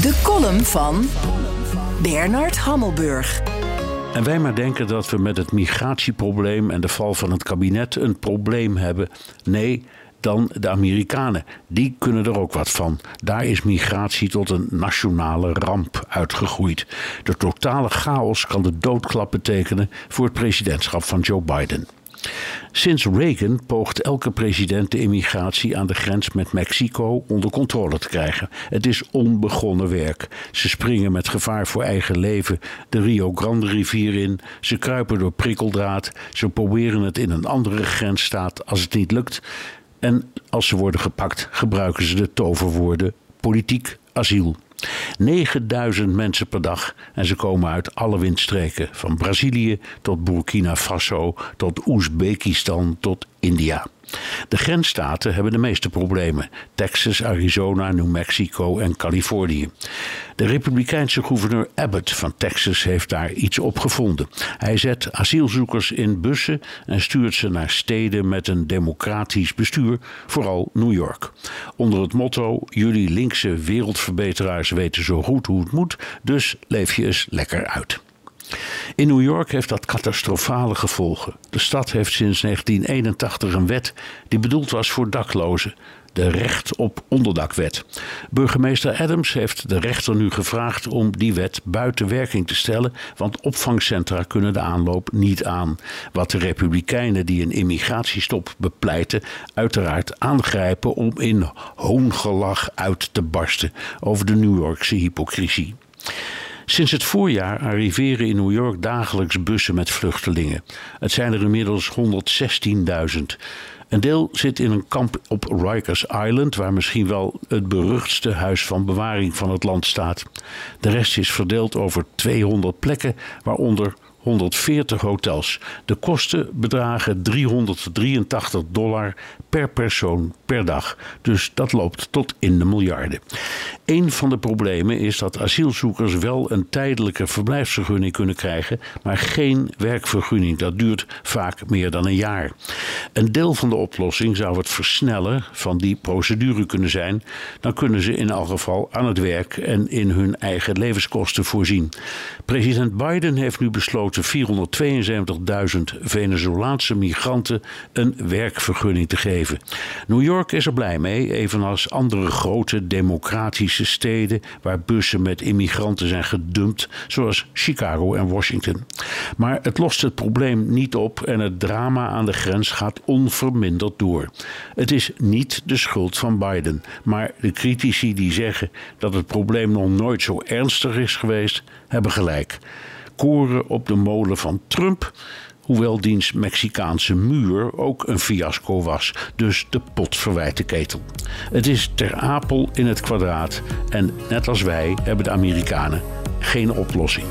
De column van Bernard Hammelburg. En wij maar denken dat we met het migratieprobleem en de val van het kabinet een probleem hebben. Nee, dan de Amerikanen. Die kunnen er ook wat van. Daar is migratie tot een nationale ramp uitgegroeid. De totale chaos kan de doodklap betekenen voor het presidentschap van Joe Biden. Sinds Reagan poogt elke president de immigratie aan de grens met Mexico onder controle te krijgen. Het is onbegonnen werk. Ze springen met gevaar voor eigen leven de Rio Grande rivier in. Ze kruipen door prikkeldraad. Ze proberen het in een andere grensstaat als het niet lukt. En als ze worden gepakt, gebruiken ze de toverwoorden politiek asiel. 9000 mensen per dag en ze komen uit alle windstreken, van Brazilië tot Burkina Faso, tot Oezbekistan tot India. De grensstaten hebben de meeste problemen: Texas, Arizona, New Mexico en Californië. De Republikeinse gouverneur Abbott van Texas heeft daar iets op gevonden. Hij zet asielzoekers in bussen en stuurt ze naar steden met een democratisch bestuur, vooral New York. Onder het motto: Jullie linkse wereldverbeteraars weten zo goed hoe het moet, dus leef je eens lekker uit. In New York heeft dat catastrofale gevolgen. De stad heeft sinds 1981 een wet die bedoeld was voor daklozen. De recht op onderdakwet. Burgemeester Adams heeft de rechter nu gevraagd om die wet buiten werking te stellen, want opvangcentra kunnen de aanloop niet aan. Wat de Republikeinen die een immigratiestop bepleiten, uiteraard aangrijpen om in hoongelach uit te barsten over de New Yorkse hypocrisie. Sinds het voorjaar arriveren in New York dagelijks bussen met vluchtelingen. Het zijn er inmiddels 116.000. Een deel zit in een kamp op Rikers Island, waar misschien wel het beruchtste huis van bewaring van het land staat. De rest is verdeeld over 200 plekken, waaronder 140 hotels. De kosten bedragen 383 dollar per persoon per dag. Dus dat loopt tot in de miljarden. Een van de problemen is dat asielzoekers wel een tijdelijke verblijfsvergunning kunnen krijgen, maar geen werkvergunning. Dat duurt vaak meer dan een jaar. Een deel van de oplossing zou het versnellen van die procedure kunnen zijn. Dan kunnen ze in elk geval aan het werk en in hun eigen levenskosten voorzien. President Biden heeft nu besloten 472.000 Venezolaanse migranten een werkvergunning te geven. New York is er blij mee, evenals andere grote democratische steden waar bussen met immigranten zijn gedumpt, zoals Chicago en Washington. Maar het lost het probleem niet op en het drama aan de grens gaat onverminderd door. Het is niet de schuld van Biden, maar de critici die zeggen dat het probleem nog nooit zo ernstig is geweest, hebben gelijk. Koren op de molen van Trump hoewel diens Mexicaanse muur ook een fiasco was. Dus de pot verwijt de ketel. Het is ter apel in het kwadraat en net als wij hebben de Amerikanen geen oplossing.